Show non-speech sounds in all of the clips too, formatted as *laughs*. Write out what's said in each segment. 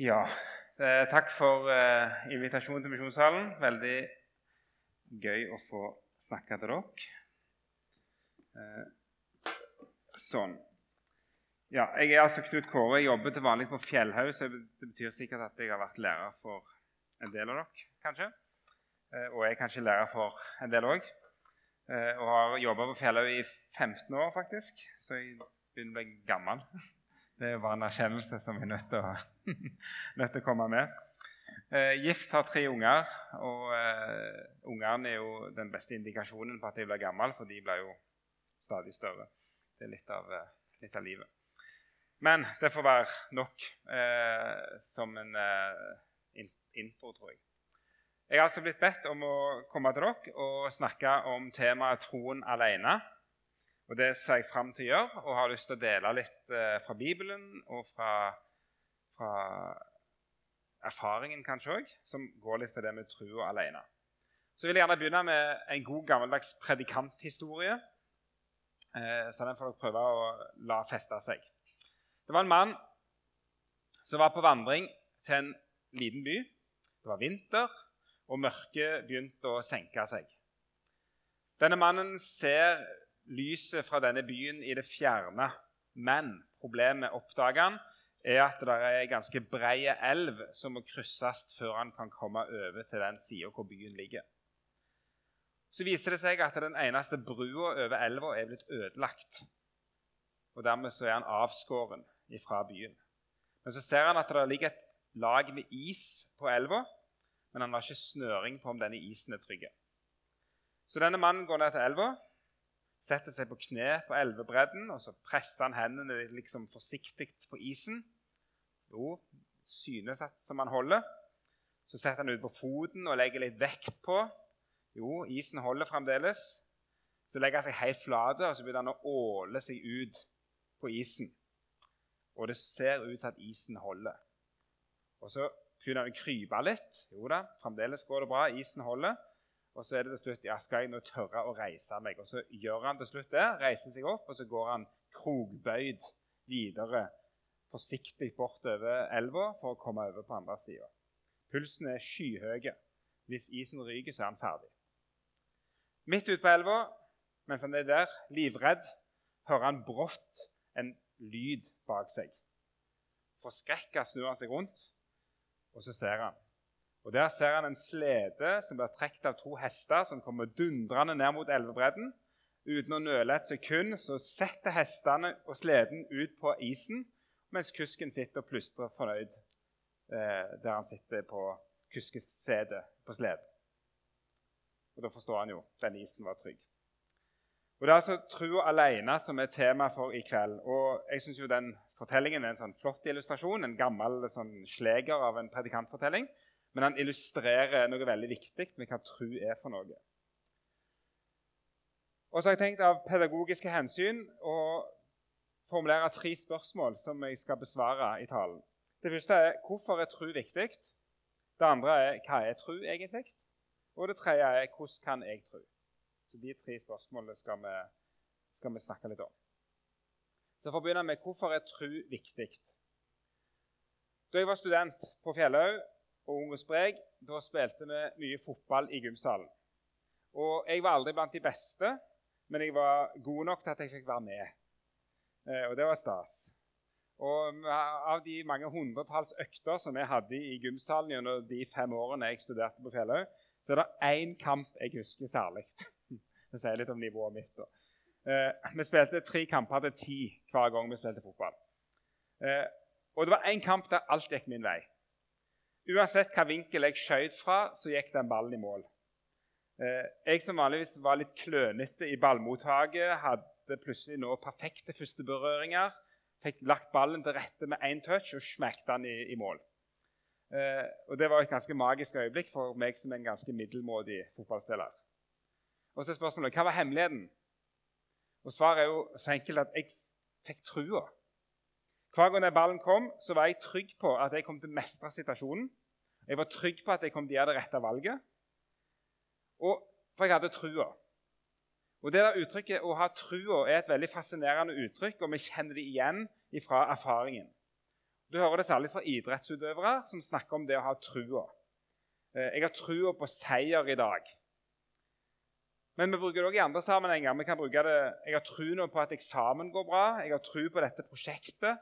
Ja, eh, takk for eh, invitasjonen til Misjonssalen. Veldig gøy å få snakke til dere. Eh, sånn. Ja, jeg er altså Knut Kåre. Jeg jobber til vanlig på Fjellhaug, så det betyr sikkert at jeg har vært lærer for en del av dere, kanskje. Og jeg er kanskje lærer for en del òg. Og har jobba på Fjellhaug i 15 år, faktisk, så jeg begynner å bli gammel. *laughs* Det er bare en erkjennelse som vi er nødt til å, *laughs* nødt til å komme med. Eh, gift har tre unger, og eh, ungene er jo den beste indikasjonen på at de blir gamle, for de blir jo stadig større. Det er litt av, eh, litt av livet. Men det får være nok eh, som en eh, intro, tror jeg. Jeg har altså blitt bedt om å komme til dere og snakke om temaet troen alene. Og Det ser jeg fram til å gjøre, og har lyst til å dele litt eh, fra Bibelen og fra, fra erfaringen kanskje òg, som går litt på det med trua alene. Så vil jeg gjerne begynne med en god, gammeldags predikanthistorie. Eh, så den får dere prøve å la feste seg. Det var en mann som var på vandring til en liten by. Det var vinter, og mørket begynte å senke seg. Denne mannen ser lyset fra denne byen i det fjerne. Men problemet, oppdager han, er at det er ei ganske brei elv som må krysses før han kan komme over til den sida hvor byen ligger. Så viser det seg at den eneste brua over elva er blitt ødelagt. Og Dermed så er han avskåren fra byen. Men så ser han at det ligger et lag med is på elva, men han har ikke snøring på om denne isen er trygge. Så denne mannen går ned til elva, setter seg på kne på elvebredden, og så presser han hendene liksom forsiktig på isen. Jo, synes at som han holder. Så setter han ut på foten og legger litt vekt på. Jo, isen holder fremdeles. Så legger han seg helt flat, og så begynner han å åle seg ut på isen. Og det ser ut til at isen holder. Og så begynner han å krype litt. Jo da, fremdeles går det bra. Isen holder. Og så er det til slutt ja, skal jeg nå tørre å reise meg. Og så gjør han til slutt det, reiser seg opp, og så går han krogbøyd videre forsiktig bortover elva for å komme over på andre sida. Pulsen er skyhøy. Hvis isen ryker, så er han ferdig. Midt ute på elva, mens han er der, livredd, hører han brått en lyd bak seg. Forskrekka snur han seg rundt, og så ser han og Der ser han en slede som blir trukket av to hester, som kommer dundrende ned mot elvebredden. Uten å nøle et sekund så setter hestene og sleden ut på isen, mens kusken sitter og plystrer fornøyd eh, der han sitter på kuskesetet på sleden. Og Da forstår han jo denne isen var trygg. Og Det er altså trua alene som er tema for i kveld. Og jeg synes jo den Fortellingen er en sånn flott illustrasjon, en gammel sånn sleger av en predikantfortelling. Men han illustrerer noe veldig viktig med hva tro er for noe. Og så har jeg tenkt av pedagogiske hensyn å formulere tre spørsmål som jeg skal besvare i talen. Det første er hvorfor er tro viktig? Det andre er hva er tro egentlig? Og det tredje er hvordan kan jeg tro? Så De tre spørsmålene skal vi, skal vi snakke litt om. Så For å begynne med hvorfor er tro viktig? Da jeg var student på Fjellhaug, og Ung og sprek, da spilte vi mye fotball i gymsalen. Og Jeg var aldri blant de beste, men jeg var god nok til at jeg fikk være med. Eh, og det var stas. Og Av de mange hundretalls økter som vi hadde i gymsalen gjennom de fem årene jeg studerte på Fjellhaug, så er det én kamp jeg husker særlig. *laughs* Det sier litt om nivået mitt. da. Eh, vi spilte tre kamper til ti hver gang vi spilte fotball. Eh, og det var én kamp der alt gikk min vei. Uansett hva vinkel jeg skjøt fra, så gikk den ballen i mål. Eh, jeg som vanligvis var litt klønete i ballmottaket, hadde plutselig nå perfekte førsteberøringer. Fikk lagt ballen til rette med én touch og smekte den i, i mål. Eh, og Det var et ganske magisk øyeblikk for meg som en ganske middelmådig fotballspiller. Og så er spørsmålet hva var hemmeligheten? Og Svaret er jo så enkelt at jeg fikk trua. Hver gang den ballen kom, så var jeg trygg på at jeg kom til å mestre situasjonen. Jeg var trygg på at jeg kom til å gjøre det rette valget. Og, for jeg hadde trua. Og det der Uttrykket 'å ha trua' er et veldig fascinerende uttrykk, og vi kjenner det igjen fra erfaringen. Du hører det særlig fra idrettsutøvere som snakker om det å ha trua. Eh, jeg har trua på seier i dag. Men vi bruker det òg i andre sammenhenger. Vi kan bruke det, Jeg har trua på at eksamen går bra. Jeg har tru på dette prosjektet.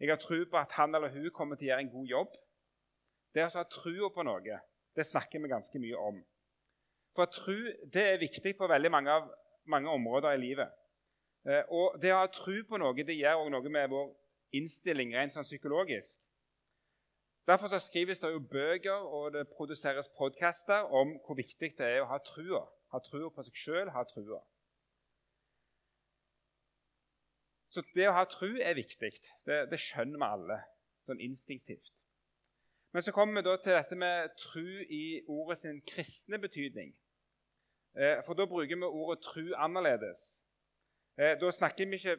Jeg har tru på at han eller hun kommer til å gjøre en god jobb. Det å ha trua på noe, det snakker vi ganske mye om. For tro det er viktig på veldig mange, av, mange områder i livet. Eh, og det å ha tro på noe det gjør også noe med vår innstilling rent sånn psykologisk. Derfor så skrives det jo bøker og det produseres podkaster om hvor viktig det er å ha trua. Ha trua på seg sjøl, ha trua. Så det å ha tru er viktig. Det, det, skjønner vi alle sånn instinktivt. Men så kommer vi da til dette med tru i ordet sin kristne betydning. Eh, for da bruker vi ordet tru annerledes. Eh, da snakker vi ikke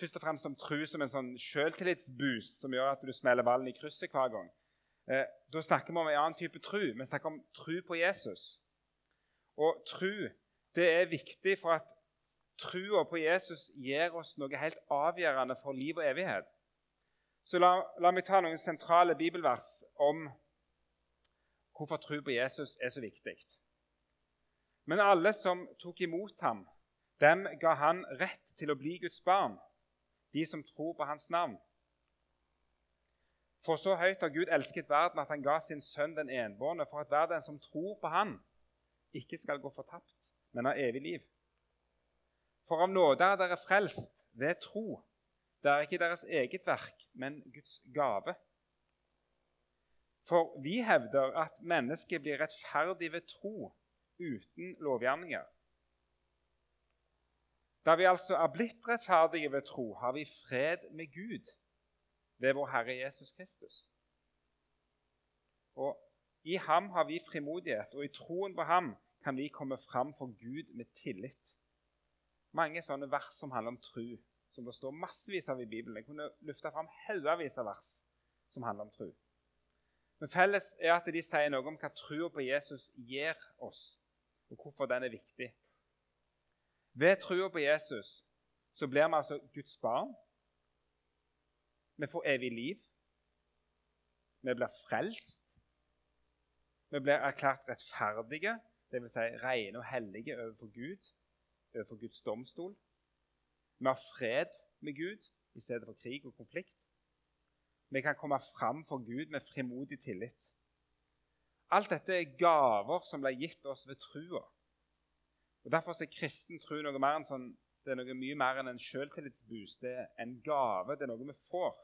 først og fremst om tru som en sånn selvtillitsboost som gjør at du smeller ballen i krysset hver gang. Eh, da snakker vi om en annen type tru. Vi snakker om tru på Jesus. Og tru det er viktig for at trua på Jesus gir oss noe helt avgjørende for liv og evighet. Så la, la meg ta noen sentrale bibelvers om hvorfor tro på Jesus er så viktig. Men alle som tok imot ham, dem ga han rett til å bli Guds barn, de som tror på hans navn. For så høyt har Gud elsket verden at han ga sin sønn den enbårne, for at verden som tror på han, ikke skal gå fortapt, men ha evig liv. For av nåde er dere frelst ved tro. Det er ikke deres eget verk, men Guds gave. For vi hevder at mennesket blir rettferdig ved tro uten lovgjerninger. Da vi altså er blitt rettferdige ved tro, har vi fred med Gud ved vår Herre Jesus Kristus. Og I ham har vi frimodighet, og i troen på ham kan vi komme fram for Gud med tillit. Mange sånne vers som handler om tro, som det står massevis av i Bibelen. Jeg kunne løfta fram haugevis av vers som handler om tro. Men felles er at de sier noe om hva troa på Jesus gir oss, og hvorfor den er viktig. Ved troa på Jesus så blir vi altså Guds barn. Vi får evig liv. Vi blir frelst. Vi blir erklært rettferdige, dvs. Si rene og hellige overfor Gud, overfor Guds domstol. Vi har fred med Gud i stedet for krig og konflikt. Vi kan komme fram for Gud med frimodig tillit. Alt dette er gaver som ble gitt oss ved trua. Og Derfor er kristen tro noe mer enn sånn, det er noe mye mer enn en selvtillitsboost. Det er en gave, det er noe vi får.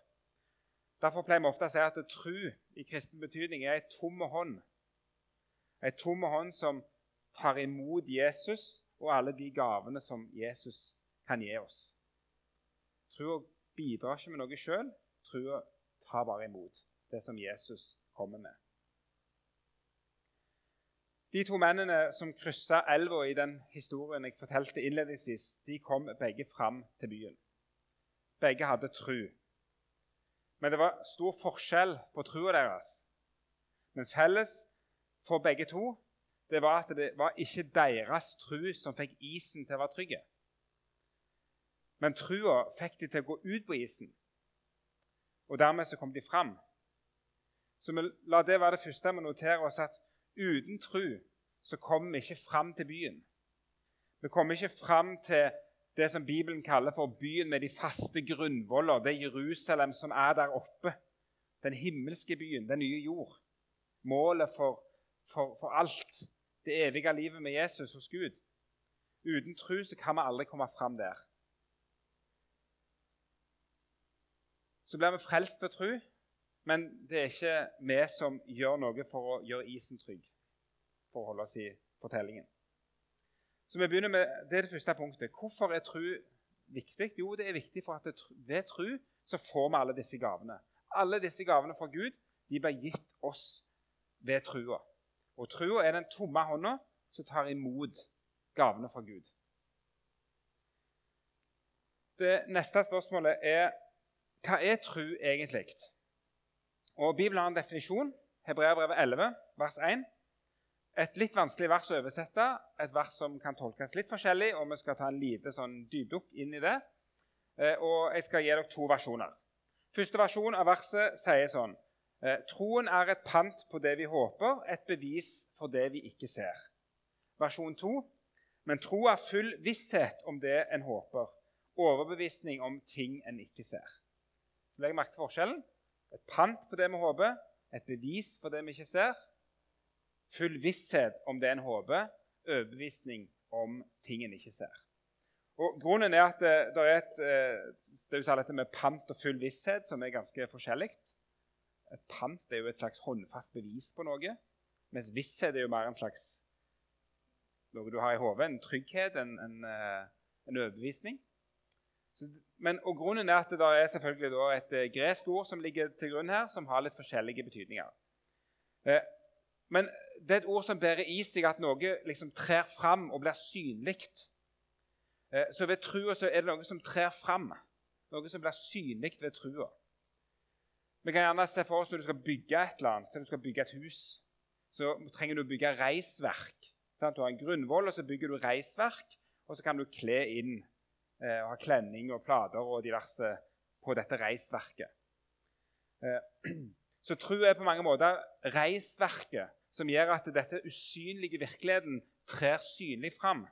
Derfor pleier vi ofte å si at tro i kristen betydning er ei tom hånd. Ei tom hånd som tar imot Jesus og alle de gavene som Jesus kan gi oss. Troa bidrar ikke med noe sjøl. Troa tar bare imot det som Jesus kommer med. De to mennene som kryssa elva i den historien jeg fortalte innledningsvis, de kom begge fram til byen. Begge hadde tru. Men det var stor forskjell på trua deres. Men felles for begge to det var at det var ikke deres tru som fikk isen til å være trygge. Men trua fikk de til å gå ut på isen, og dermed så kom de fram. Så vi la det være det første vi noterer oss, at uten tru så kommer vi ikke fram til byen. Vi kommer ikke fram til det som Bibelen kaller for byen med de faste grunnvoller. Det er Jerusalem som er der oppe. Den himmelske byen, den nye jord. Målet for, for, for alt. Det evige livet med Jesus hos Gud. Uten tru så kan vi aldri komme fram der. Så blir vi frelst ved tro, men det er ikke vi som gjør noe for å gjøre isen trygg, for å holde oss i fortellingen. Så vi begynner med, Det er det første punktet. Hvorfor er tro viktig? Jo, det er viktig for at ved tro så får vi alle disse gavene. Alle disse gavene fra Gud de blir gitt oss ved trua. Og trua er den tomme hånda som tar imot gavene fra Gud. Det neste spørsmålet er hva er tro egentlig? Og Bibelen har en definisjon. Hebreabrevet 11, vers 1. Et litt vanskelig vers å oversette, et vers som kan tolkes litt forskjellig. og Vi skal ta en lite sånn dypdukk inn i det. Eh, og Jeg skal gi dere to versjoner. Første versjon av verset sier sånn eh, Troen er et pant på det vi håper, et bevis for det vi ikke ser. Versjon 2. Men tro er full visshet om det en håper, overbevisning om ting en ikke ser. Legg merke til forskjellen. Et pant på det vi håper, et bevis for det vi ikke ser. Full visshet om det en håper, overbevisning om ting en ikke ser. Og Grunnen er at det, det er et eh, det er jo dette med pant og full visshet som er ganske forskjellig. Et pant er jo et slags håndfast bevis på noe, mens visshet er jo mer en slags noe du har i hodet. En trygghet, en, en, eh, en overbevisning. Men, og Grunnen er at det er selvfølgelig et eh, gresk ord som ligger til grunn her, som har litt forskjellige betydninger. Men det er et ord som bærer i seg at noe liksom trer fram og blir synlig. Eh, så ved trua er det noe som trer fram, noe som blir synlig ved trua. Vi kan gjerne se for oss når du skal bygge et eller annet, når du skal bygge et hus, så trenger du å bygge reisverk. Du har en grunnvoll, og så bygger du reisverk, og så kan du kle inn eh, og har klenning og plater og diverse på dette reisverket. Eh, *clears throat* så tro er på mange måter reisverket som gjør at dette usynlige virkeligheten trer synlig fram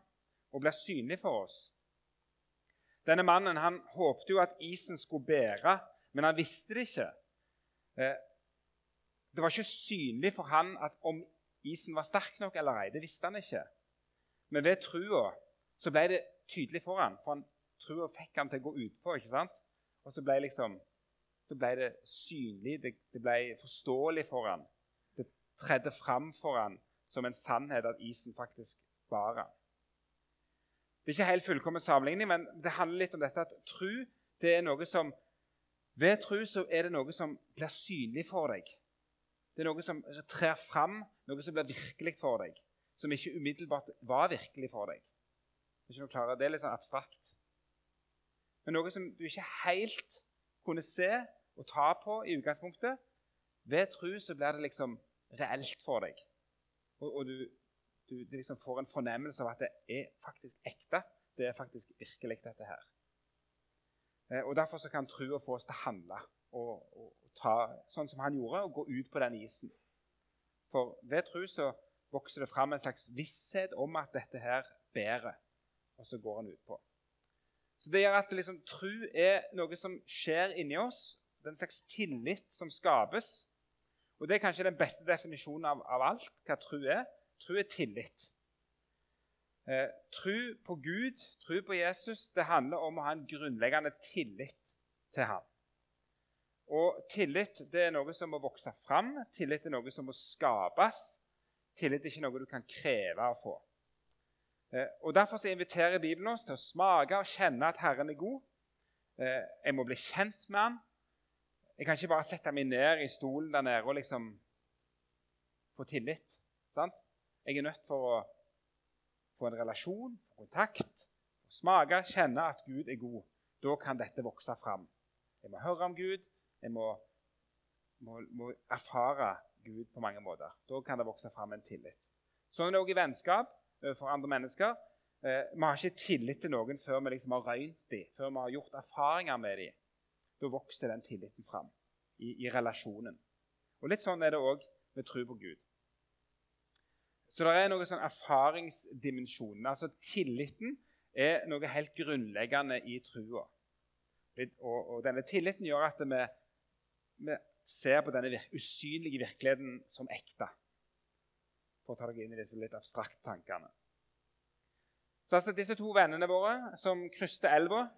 og blir synlig for oss. Denne mannen han håpte jo at isen skulle bære, men han visste det ikke. Eh, det var ikke synlig for han at om isen var sterk nok eller ei. Det visste han ikke. Men ved trua så ble det tydelig for han, for han, trua fikk han til å gå utpå. ikke sant? Og så ble, liksom, så ble det synlig, det, det ble forståelig for han. Det tredde fram for han som en sannhet at isen faktisk bar han. Det er ikke helt fullkommen sammenligning, men det handler litt om dette at tru det er noe som Ved tru så er det noe som blir synlig for deg. Det er noe som trer fram, noe som blir virkelig for deg. Som ikke umiddelbart var virkelig for deg. Det er, ikke noe det er litt sånn abstrakt. Men noe som du ikke helt kunne se og ta på i utgangspunktet. Ved tro så blir det liksom reelt for deg. Og, og du, du, du liksom får en fornemmelse av at det er faktisk ekte. Det er faktisk virkelig, dette her. Eh, og Derfor så kan trua få oss til å handle og, og, ta sånn som han gjorde, og gå ut på den isen. For ved tru så vokser det fram en slags visshet om at dette her bærer, og så går han utpå. Så Det gjør at liksom, tro er noe som skjer inni oss. Det er en slags tillit som skapes. Og Det er kanskje den beste definisjonen av, av alt, hva tro er. Tro er tillit. Eh, tro på Gud, tro på Jesus, det handler om å ha en grunnleggende tillit til ham. Og tillit det er noe som må vokse fram, tillit er noe som må skapes. Tillit er ikke noe du kan kreve å få. Eh, og Derfor så inviterer Bibelen oss til å smake og kjenne at Herren er god. Eh, jeg må bli kjent med Han. Jeg kan ikke bare sette meg ned i stolen der nede og liksom få tillit. Sant? Jeg er nødt for å få en relasjon, kontakt, smake, kjenne at Gud er god. Da kan dette vokse fram. Jeg må høre om Gud, jeg må, må, må erfare Gud på mange måter. Da kan det vokse fram en tillit. Sånn er det òg i vennskap overfor andre mennesker. Eh, vi har ikke tillit til noen før vi liksom har røynt dem, før vi har gjort erfaringer med dem. Da vokser den tilliten fram i, i relasjonen. Og Litt sånn er det òg med tro på Gud. Så det er noe sånn erfaringsdimensjon. Altså Tilliten er noe helt grunnleggende i trua. Og, og, denne tilliten gjør at vi, vi ser på denne virke, usynlige virkeligheten som ekte. For å ta deg inn i disse litt abstrakte tankene. Så altså Disse to vennene våre som krysset elva,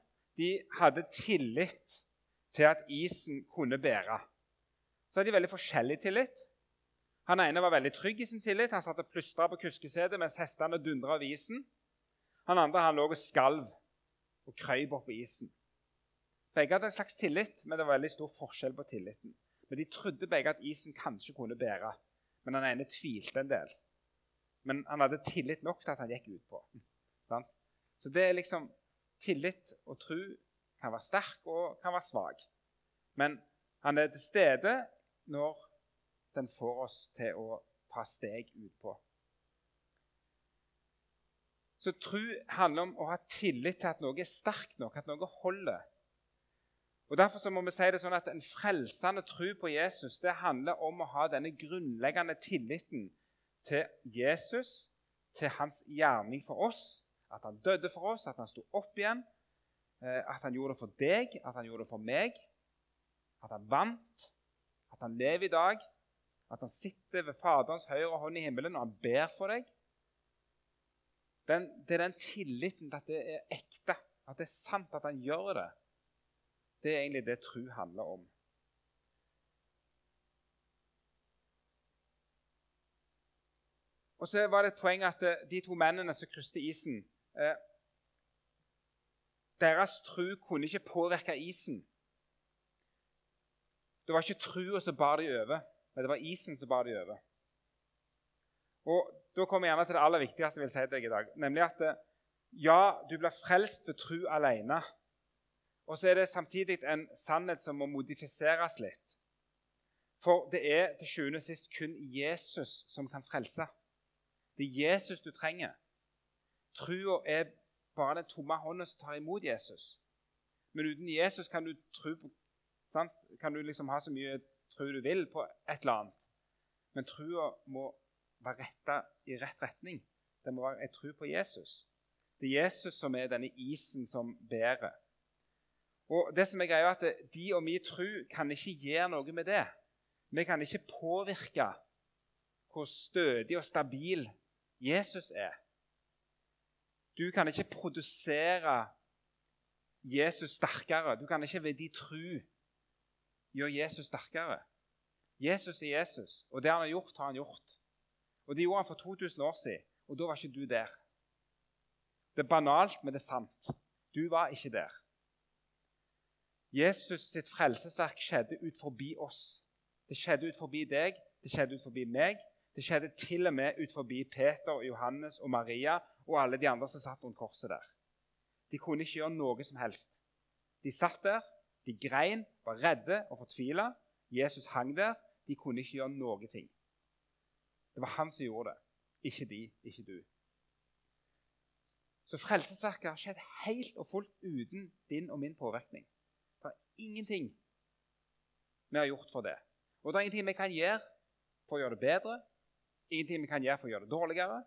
de hadde tillit til at isen kunne bære. Så hadde de veldig forskjellig tillit. Han ene var veldig trygg i sin tillit. Han satt og plystra på kuskesetet mens hestene dundra over isen. Han andre han lå og skalv og krøyp på isen. Begge hadde en slags tillit, men det var veldig stor forskjell på tilliten. Men De trodde begge at isen kanskje kunne bære, men han ene tvilte en del. Men han hadde tillit nok til at han gikk utpå. Så det er liksom Tillit og tro kan være sterk og kan være svak. Men han er til stede når den får oss til å ta steg utpå. Så tro handler om å ha tillit til at noe er sterkt nok, at noe holder. Og Derfor så må vi si det sånn at En frelsende tro på Jesus det handler om å ha denne grunnleggende tilliten til Jesus, til hans gjerning for oss. At han døde for oss, at han sto opp igjen, eh, at han gjorde det for deg, at han gjorde det for meg. At han vant, at han lever i dag, at han sitter ved Faderens høyre hånd i himmelen og han ber for deg. Den, det er den tilliten til at det er ekte, at det er sant at han gjør det. Det er egentlig det tro handler om. Og så var det et poeng at eh, de to mennene som krysset isen eh, Deres tro kunne ikke påvirke isen. Det var ikke trua som bar de over, men det var isen som bar de over. Og Da kommer jeg gjerne til det aller viktigste jeg vil si til deg i dag. Nemlig at eh, ja, du blir frelst ved tro alene. Og så er det samtidig en sannhet som må modifiseres litt. For det er til sjuende og sist kun Jesus som kan frelse. Det er Jesus du trenger. Trua er bare den tomme hånda som tar imot Jesus. Men uten Jesus kan du tro på sant? Kan du liksom ha så mye tro du vil på et eller annet. Men trua må være retta i rett retning. Det må være en tro på Jesus. Det er Jesus som er denne isen som bærer. Og det som er greia er at De og min tro kan ikke gjøre noe med det. Vi kan ikke påvirke hvor stødig og stabil Jesus er. Du kan ikke produsere Jesus sterkere. Du kan ikke ved din tru gjøre Jesus sterkere. Jesus er Jesus, og det han har gjort, har han gjort. Og Det gjorde han for 2000 år siden, og da var ikke du der. Det er banalt, men det er sant. Du var ikke der. Jesus sitt frelsesverk skjedde ut forbi oss. Det skjedde ut forbi deg, det skjedde ut forbi meg. Det skjedde til og med ut forbi Peter, Johannes og Maria og alle de andre som satt rundt korset der. De kunne ikke gjøre noe som helst. De satt der, de grein, var redde og fortvila. Jesus hang der. De kunne ikke gjøre noe ting. Det var han som gjorde det, ikke de, ikke du. Så frelsesverket har skjedd helt og fullt uten din og min påvirkning. Det er ingenting vi har gjort for det. Og det er ingenting vi kan gjøre for å gjøre det bedre, ingenting vi kan gjøre for å gjøre det dårligere.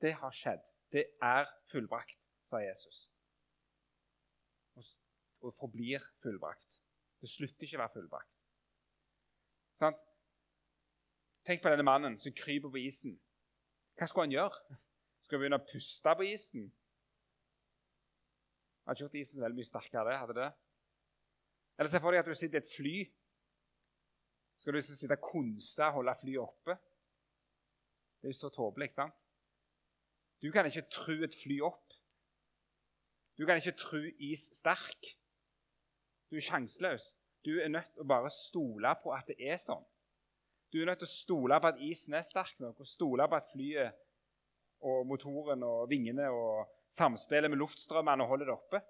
Det har skjedd. Det er fullbrakt, sa Jesus. Og, forblir fullbrakt. Det slutter ikke å være fullbrakt. Sant? Tenk på denne mannen som kryper på isen. Hva skulle han gjøre? Skal han begynne å puste på isen? Hadde ikke gjort isen veldig mye sterkere. hadde det. Eller se for deg at du sitter i et fly. Skal du sitte og konse og holde flyet oppe? Det er jo så tåpelig, sant? Du kan ikke tru et fly opp. Du kan ikke tru is sterk. Du er sjanseløs. Du er nødt til å bare stole på at det er sånn. Du er nødt til å stole på at isen er sterk nok, og stole på at flyet og motoren og vingene og samspillet med luftstrømmene holder det oppe.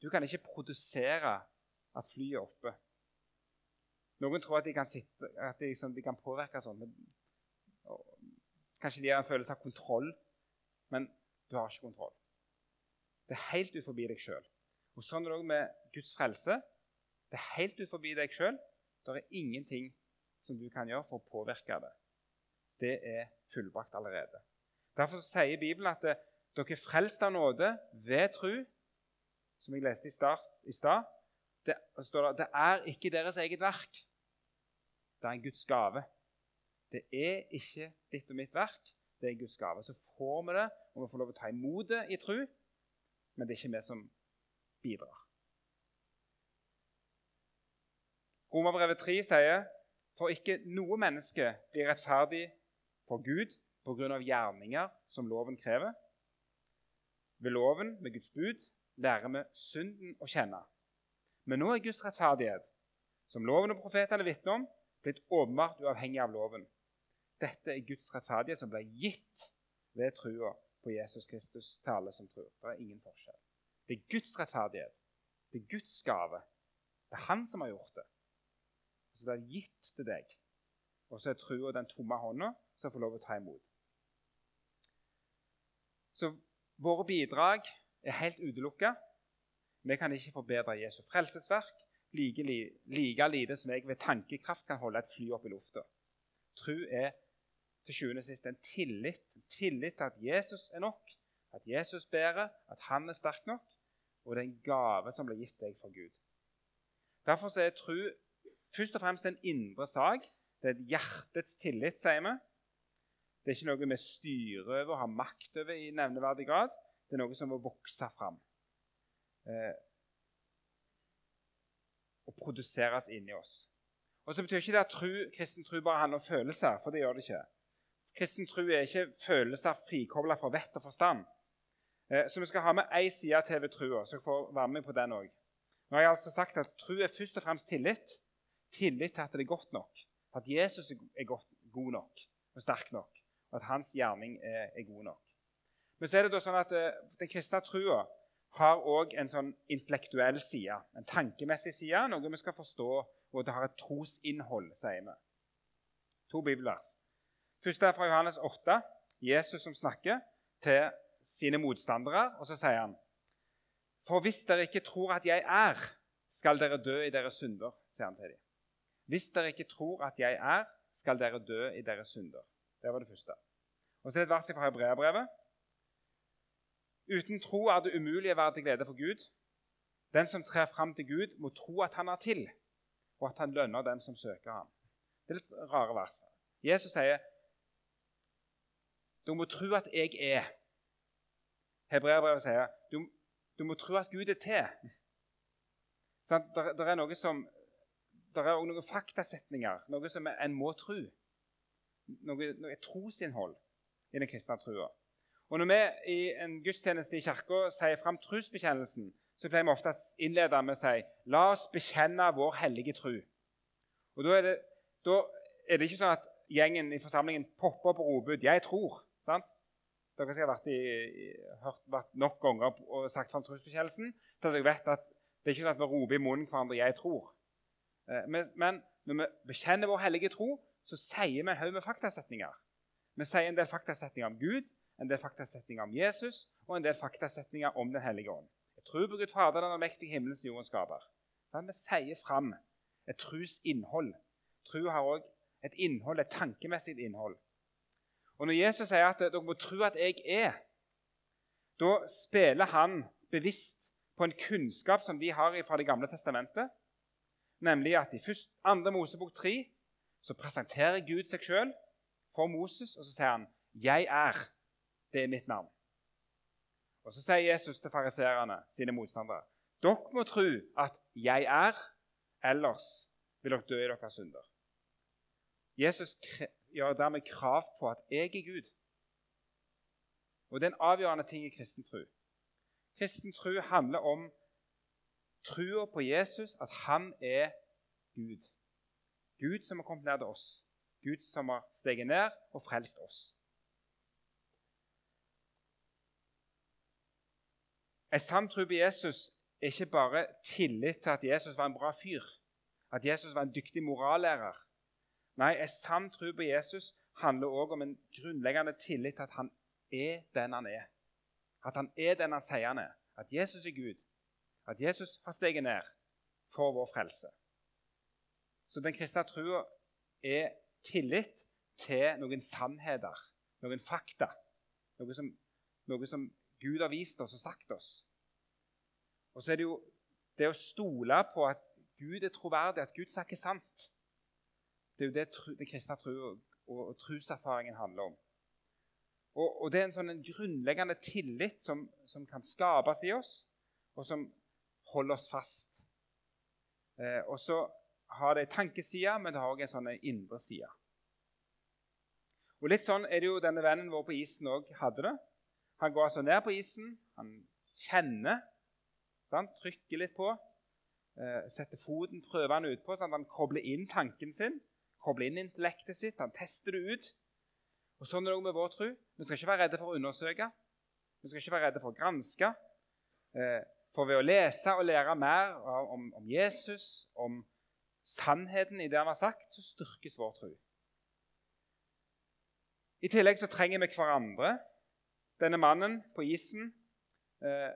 Du kan ikke produsere at flyet er oppe. Noen tror at de kan, sitte, at de, liksom, de kan påvirke sånn. Men, kanskje de har en følelse av kontroll, men du har ikke kontroll. Det er helt ut forbi deg sjøl. Sånn er det òg med Guds frelse. Det er helt ut forbi deg sjøl. Det er ingenting som du kan gjøre for å påvirke det. Det er fullbrakt allerede. Derfor sier Bibelen at dere er frelst av nåde ved tro, som jeg leste i stad. Det, det, det er ikke deres eget verk. Det er en Guds gave. Det er ikke ditt og mitt verk, det er Guds gave. Så får vi det, og vi får lov å ta imot det i tro, men det er ikke vi som bidrar. Romerbrevet 3 sier for ikke noe menneske blir rettferdig for Gud pga. gjerninger som loven krever. Ved loven, med Guds bud, lærer vi synden å kjenne. Men nå er Guds rettferdighet, som loven og profetene vitner om, blitt åpenbart uavhengig av loven. Dette er Guds rettferdighet som ble gitt ved trua på Jesus Kristus til alle som tror. Det er ingen forskjell. Det er Guds rettferdighet. Det er Guds gave. Det er Han som har gjort det. Så det er gitt til deg. Og så er trua den tomme hånda som får lov å ta imot. Så våre bidrag er helt utelukka. Vi kan ikke forbedre Jesu frelsesverk like, like lite som jeg ved tankekraft kan holde et fly opp i lufta. Tru er til sjuende og sist en tillit. En tillit til at Jesus er nok, at Jesus bærer, at han er sterk nok, og det er en gave som blir gitt deg fra Gud. Derfor er tro først og fremst en indre sak. Det er et hjertets tillit, sier vi. Det er ikke noe vi styrer over og har makt over i nevneverdig grad. Det er noe som må vokse fram eh, og produseres inni oss. Og så betyr ikke det at kristen tro bare handler om følelser, for det gjør det ikke. Kristen tro er ikke følelser frikobla fra vett og forstand. Eh, så vi skal ha med ei side av TV-trua, så jeg får være med på den òg. Nå har jeg altså sagt at Tro er først og fremst tillit. Tillit til at det er godt nok. At Jesus er godt, god nok og sterk nok. Og at hans gjerning er, er god nok. Men så er det da sånn at uh, den kristne trua har òg en sånn intellektuell side. En tankemessig side, noe vi skal forstå, og det har et trosinnhold, sier vi. To bibelvers. Første er fra Johannes 8. Jesus som snakker til sine motstandere, og så sier han For hvis dere ikke tror at jeg er, skal dere dø i deres synder, sier han til dem. Hvis dere ikke tror at jeg er, skal dere dø i deres synder. Det var det første. Og så er det et vers fra Hebreabrevet. Uten tro er det umulig å være til glede for Gud. Den som trer fram til Gud, må tro at han er til, og at han lønner dem som søker ham. Det er litt rare vers. Jesus sier du må tro at jeg er. Hebreabrevet sier du, du, må tro at Gud er til. Det, det er noe som det er også noen faktasetninger, noe som en må tro. Noe, noe trosinnhold i den kristne trua. Og Når vi i en gudstjeneste i kirka sier fram trosbekjennelsen, så pleier vi ofte å innlede med å si la oss bekjenne vår hellige tru. Og Da er det, da er det ikke sånn at gjengen i forsamlingen popper opp og roper ut 'Jeg tror'. Sant? Dere skal ha vært, i, hørt, vært nok ganger og sagt fram trosbekjennelsen til at dere vet at det er ikke sånn at vi roper i munnen hverandre 'Jeg tror'. Eh, men når vi bekjenner vår hellige tro, så sier vi en haug med faktasetninger. Vi sier en del faktasetninger om Gud, en del faktasetninger om Jesus og en del faktasetninger om Den hellige ånd. Jeg tror på Gud Fader, den allmektige himmelens jordens skaper. Vi sier fram et trus innhold. Tro har òg et innhold, et tankemessig innhold. Og Når Jesus sier at dere må tro at jeg er, da spiller han bevisst på en kunnskap som de har fra Det gamle testamentet, nemlig at i 2. Mosebok 3 så presenterer Gud seg sjøl for Moses, og så sier han 'Jeg er'. Det er mitt navn. Og Så sier Jesus til fariseerne, sine motstandere, dere må tro at jeg er, ellers vil dere dø i deres synder. Jesus gjør dermed krav på at jeg er Gud. Og Det er en avgjørende ting i kristen tro. Kristen tro handler om trua på Jesus, at han er Gud. Gud som har kommet ned til oss. Gud som har steget ned og frelst oss. En sann tro på Jesus er ikke bare tillit til at Jesus var en bra fyr, at Jesus var en dyktig morallærer. Nei, en sann tro på Jesus handler også om en grunnleggende tillit til at han er den han er. At han er den han sier han er. At Jesus er Gud. At Jesus har steget ned for vår frelse. Så den kristne troa er tillit til noen sannheter, noen fakta. Noe som, noe som Gud har vist oss og sagt oss. Og så er det jo det å stole på at Gud er troverdig, at Gud snakker sant. Det er jo det den kristne tro og, og truserfaringen handler om. Og, og, Det er en sånn en grunnleggende tillit som, som, kan skapes i oss, og som holder oss fast. Eh, og så har det en tankeside, men det har også en sånn indre side. Og Litt sånn er det jo denne vennen vår på isen òg hadde det. Han går altså ned på isen. Han kjenner, sant? trykker litt på, eh, setter foten, prøver han utpå, sånn at han kobler inn tanken sin, kobler inn intellektet sitt, han tester det ut. Og Sånn er det òg med vår tro. Vi skal ikke være redde for å undersøke. Vi skal ikke være redde for å granske. Eh, for ved å lese og lære mer om, om Jesus, om sannheten i det han har sagt, så styrkes vår tro. I tillegg så trenger vi hverandre. Denne mannen på isen eh,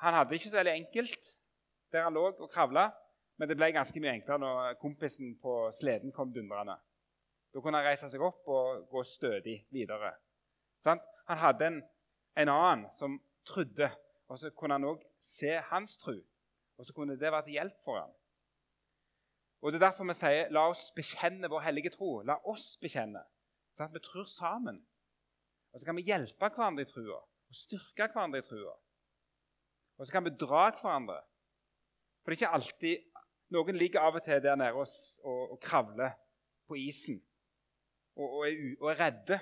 han hadde det ikke så veldig enkelt. der han lå og kravla. Men det ble ganske mye enklere når kompisen på sleden kom dundrende. Da kunne han reise seg opp og gå stødig videre. Sant? Han hadde en, en, annen som trodde, og så kunne han òg se hans tro. Og så kunne det være til hjelp for ham. Og Det er derfor vi sier la oss bekjenne vår hellige tro. La oss bekjenne. Sånn at vi tror sammen. Og så kan vi hjelpe hverandre i trua og styrke hverandre i trua. Og så kan vi dra hverandre. For det er ikke alltid Noen ligger av og til der nede og, og, og kravler på isen og, og, er, og, er, redde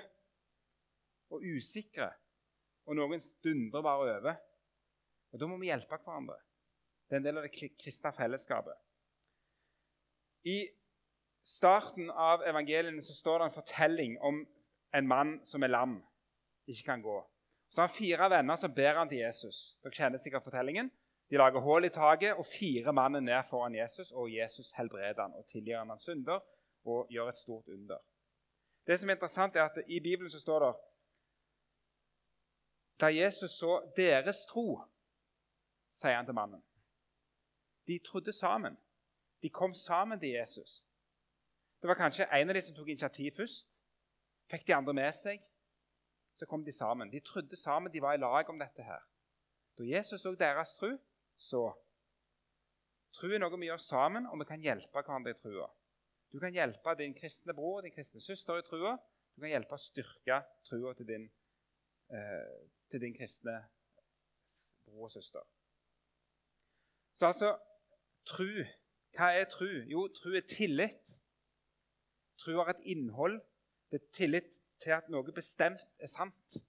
og usikre. Og noen dundrer bare over. Og Da må vi hjelpe hverandre. Det er en del av det kristne fellesskapet. I starten av evangeliene så står det en fortelling om en mann som er lam, ikke kan gå. Så har han fire venner som ber han til Jesus. Dere kjenner sikkert fortellingen. De lager hull i taket, og firer mann er ned foran Jesus, og Jesus helbreder han og tilgir han hans synder og gjør et stort under. Det som er interessant, er at i Bibelen så står det Da Jesus så deres tro, sier han til mannen. De trodde sammen. De kom sammen til Jesus. Det var kanskje en av de som tok initiativ først. Fikk de andre med seg så kom de sammen. De trodde sammen, de var i lag om dette her. Da Jesus så deres tro, så Tro er noe vi gjør sammen, og vi kan hjelpe hverandre i trua. Du kan hjelpe din kristne bror og din kristne søster i trua. Du kan hjelpe å styrke trua til din, eh, til din kristne bror og søster. Så altså tru. Hva er tru? Jo, tru er tillit. Tru har et innhold. Det er tillit til at noe bestemt er sant.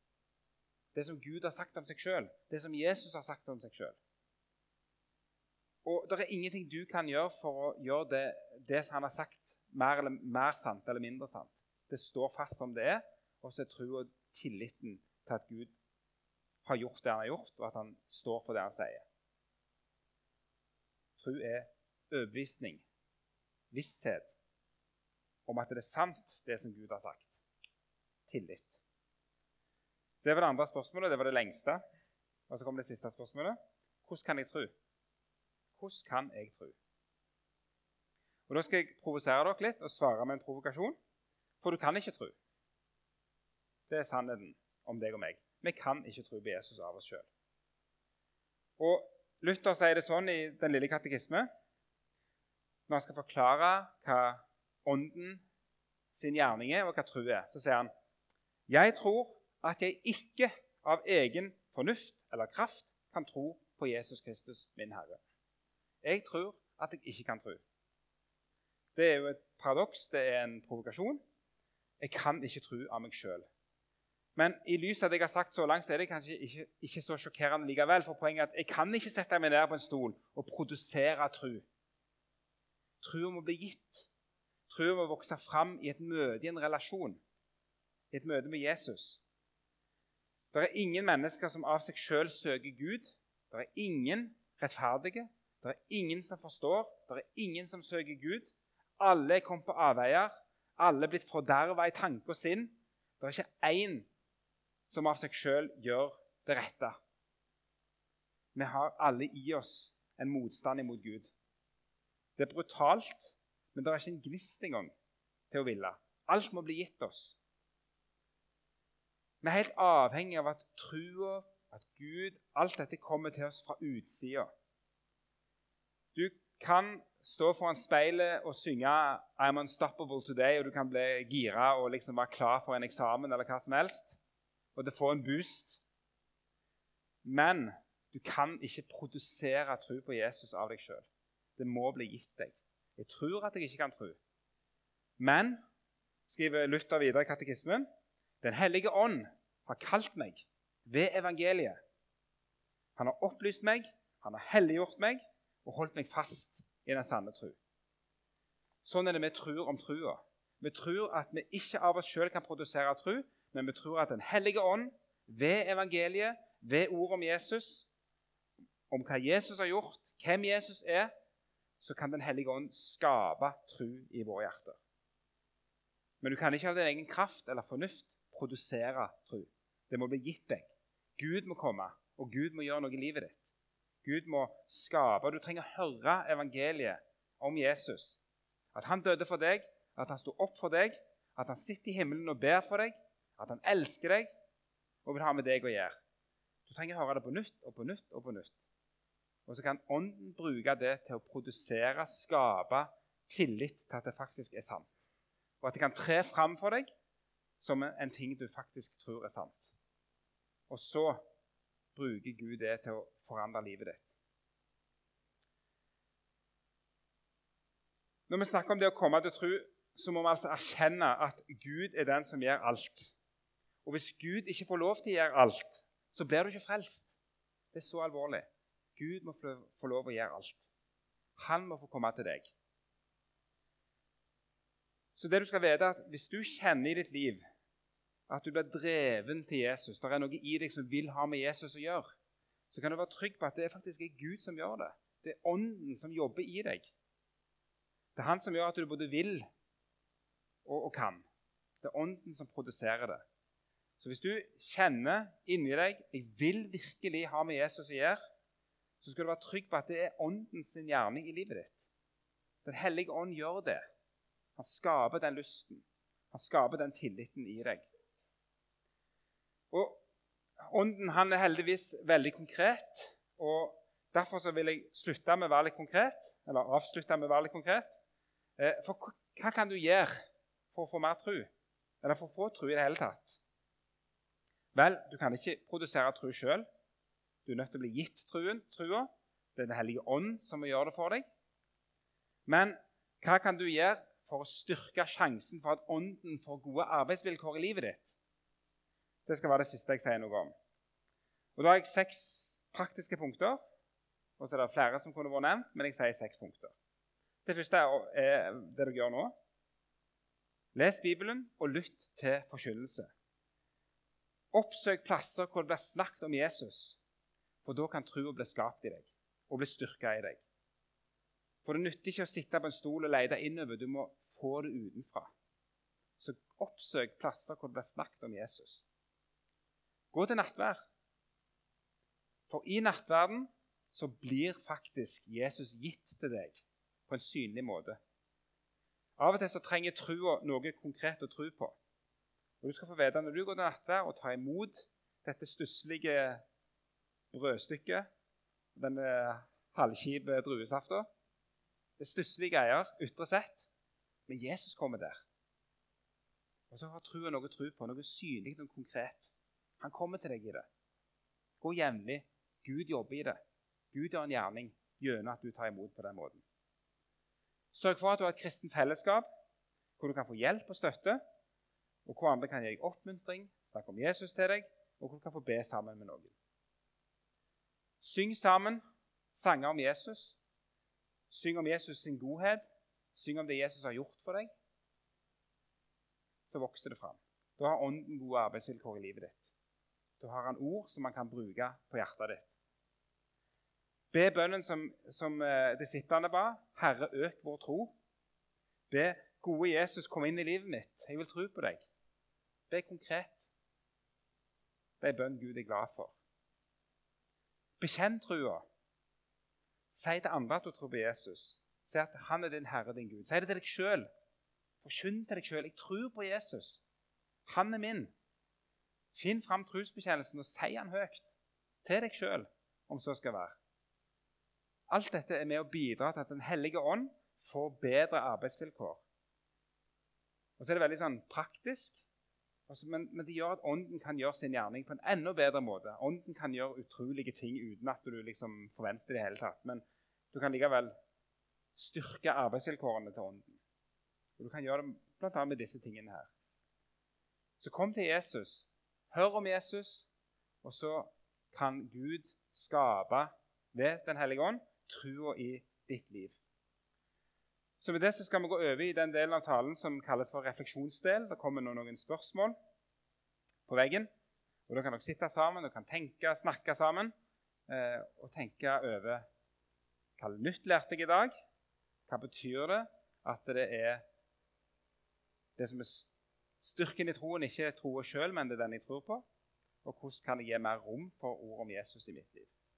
Det som Gud har sagt om seg sjøl, det som Jesus har sagt om seg sjøl. Og det er ingenting du kan gjøre for å gjøre det, det han har sagt, mer, eller, mer sant eller mindre sant. Det står fast som det er, og så er troa tilliten til at Gud har gjort det han har gjort, og at han står for det han sier. Tro er overbevisning, visshet om at det er sant, det som Gud har sagt tillit. Så Det var det andre spørsmålet. Det var det lengste. Og så kom det siste spørsmålet. Hvordan kan jeg tro? Hvordan kan jeg tro? Og Da skal jeg provosere dere litt og svare med en provokasjon. For du kan ikke tro. Det er sannheten om deg og meg. Vi kan ikke tro på Jesus av oss sjøl. Og Luther sier det sånn i Den lille katekisme når han skal forklare hva Ånden sin gjerning er, og hva tro er. Så sier han jeg tror at jeg ikke av egen fornuft eller kraft kan tro på Jesus Kristus, min Herre. Jeg tror at jeg ikke kan tro. Det er jo et paradoks, det er en provokasjon. Jeg kan ikke tro av meg sjøl. Men i lys av det jeg har sagt så langt, så er det kanskje ikke, ikke så sjokkerende likevel. For poenget er at jeg kan ikke sette meg ned på en stol og produsere tro. Troen må bli gitt. Troen må vokse fram i et møte, i en relasjon i et møte med Jesus. Det er ingen mennesker som av seg sjøl søker Gud. Det er ingen rettferdige. Det er ingen som forstår. Det er ingen som søker Gud. Alle er kommet på avveier. Alle er blitt forderva i tanke og sinn. Det er ikke én som av seg sjøl gjør det rette. Vi har alle i oss en motstand imot Gud. Det er brutalt, men det er ikke en gnist engang til å ville. Alt må bli gitt oss. Vi er helt avhengig av at trua, at Gud Alt dette kommer til oss fra utsida. Du kan stå foran speilet og synge 'I'm unstoppable today', og du kan bli gira og liksom være klar for en eksamen eller hva som helst, og det får en boost. Men du kan ikke produsere tro på Jesus av deg sjøl. Det må bli gitt deg. Jeg tror at jeg ikke kan tro. Men, skriver Luther videre i katekismen, den hellige ånd har kalt meg ved evangeliet. Han har opplyst meg, han har helliggjort meg og holdt meg fast i den sanne tro. Sånn er det vi tror om trua. Vi tror at vi ikke av oss sjøl kan produsere tru, men vi tror at Den hellige ånd, ved evangeliet, ved ordet om Jesus, om hva Jesus har gjort, hvem Jesus er, så kan Den hellige ånd skape tru i våre hjerter. Men du kan ikke av din egen kraft eller fornuft produsere tru. Det må bli gitt deg. Gud må komme, og Gud må gjøre noe i livet ditt. Gud må skape. Du trenger å høre evangeliet om Jesus. At han døde for deg, at han sto opp for deg, at han sitter i himmelen og ber for deg, at han elsker deg og vil ha med deg å gjøre. Du trenger å høre det på nytt og på nytt og på nytt. Og så kan Ånden bruke det til å produsere, skape tillit til at det faktisk er sant. Og at det kan tre fram for deg som en ting du faktisk tror er sant. Og så bruker Gud det til å forandre livet ditt. Når vi snakker om det å komme til tro, så må vi altså erkjenne at Gud er den som gjør alt. Og hvis Gud ikke får lov til å gjøre alt, så blir du ikke frelst. Det er så alvorlig. Gud må få lov til å gjøre alt. Han må få komme til deg. Så det du skal vite er at Hvis du kjenner i ditt liv at du blir dreven til Jesus, det er noe i deg som vil ha med Jesus å gjøre, så kan du være trygg på at det faktisk er Gud som gjør det. Det er Ånden som jobber i deg. Det er Han som gjør at du både vil og, og kan. Det er Ånden som produserer det. Så hvis du kjenner inni deg jeg vil virkelig ha med Jesus å gjøre, så skal du være trygg på at det er Åndens gjerning i livet ditt. Den hellige ånd gjør det. Han skaper den lysten. Han skaper den tilliten i deg. Og Ånden han er heldigvis veldig konkret. og Derfor så vil jeg slutte med å være litt konkret, eller avslutte med å være litt konkret. Eh, for hva kan du gjøre for å få mer tro? Eller for å få tro i det hele tatt? Vel, du kan ikke produsere tro sjøl. Du er nødt til å bli gitt truen, trua. Det er Den hellige ånd som må gjøre det for deg. Men hva kan du gjøre for å styrke sjansen for at Ånden får gode arbeidsvilkår i livet ditt. Det skal være det siste jeg sier noe om. Og Da har jeg seks praktiske punkter. Og så er det flere som kunne vært nevnt, men jeg sier seks punkter. Det første er det dere gjør nå. Les Bibelen og lytt til forkynnelse. Oppsøk plasser hvor det blir snakket om Jesus, for da kan troa bli skapt i deg og bli styrka i deg. For det nytter ikke å sitte på en stol og lete innover. Du må få det utenfra. Så oppsøk plasser hvor det blir snakket om Jesus. Gå til nattvær. For i nattverden så blir faktisk Jesus gitt til deg på en synlig måte. Av og til så trenger trua noe konkret å tro på. Og du skal få vite Når du går til nattvær og tar imot dette stusslige brødstykket, denne halvkjipe druesafta det er stusslige greier ytre sett, men Jesus kommer der. Og så har trua noe å tro på, noe synlig, noe konkret. Han kommer til deg i det. Gå jevnlig. Gud jobber i det. Gud gjør en gjerning gjennom at du tar imot på den måten. Sørg for at du har et kristen fellesskap hvor du kan få hjelp og støtte, og hvor andre kan gi deg oppmuntring, snakke om Jesus til deg, og hvor du kan få be sammen med noen. Syng sammen sanger om Jesus, Syng om Jesus sin godhet. Syng om det Jesus har gjort for deg. Så vokser det fram. Da har Ånden gode arbeidsvilkår i livet ditt. Da har han ord som man kan bruke på hjertet ditt. Be bønnen som, som eh, disiplene ba. Herre, øk vår tro. Be gode Jesus, kom inn i livet mitt. Jeg vil tro på deg. Be konkret. Det er bønn Gud er glad for. Bekjenn trua. Si til andre at du tror på Jesus. Si at han er din Herre, din Gud. Si det til deg sjøl. Forkynn til deg sjøl. Jeg tror på Jesus. Han er min. Finn fram trosbekjennelsen og si han høyt til deg sjøl, om så skal være. Alt dette er med å bidra til at Den hellige ånd får bedre arbeidsvilkår. Og så er det veldig sånn praktisk. Men, det gjør at Ånden kan gjøre sin gjerning på en enda bedre måte. Ånden kan gjøre utrolige ting uten at du liksom forventer det i hele tatt. Men du kan likevel styrke arbeidsvilkårene til Ånden. Og Du kan gjøre det bl.a. med disse tingene her. Så kom til Jesus. Hør om Jesus, og så kan Gud skape ved Den hellige ånd trua i ditt liv. Så med det så skal vi gå over i den delen av talen som kalles for refleksjonsdel. Det kommer nå noen spørsmål på veggen. Og Da kan dere sitte sammen og kan tenke, snakke sammen eh, og tenke over hva nytt lærte jeg i dag. Hva betyr det at det er det som er styrken i troen, ikke troa sjøl, men det er den jeg tror på? Og hvordan kan jeg gi mer rom for ord om Jesus i mitt liv?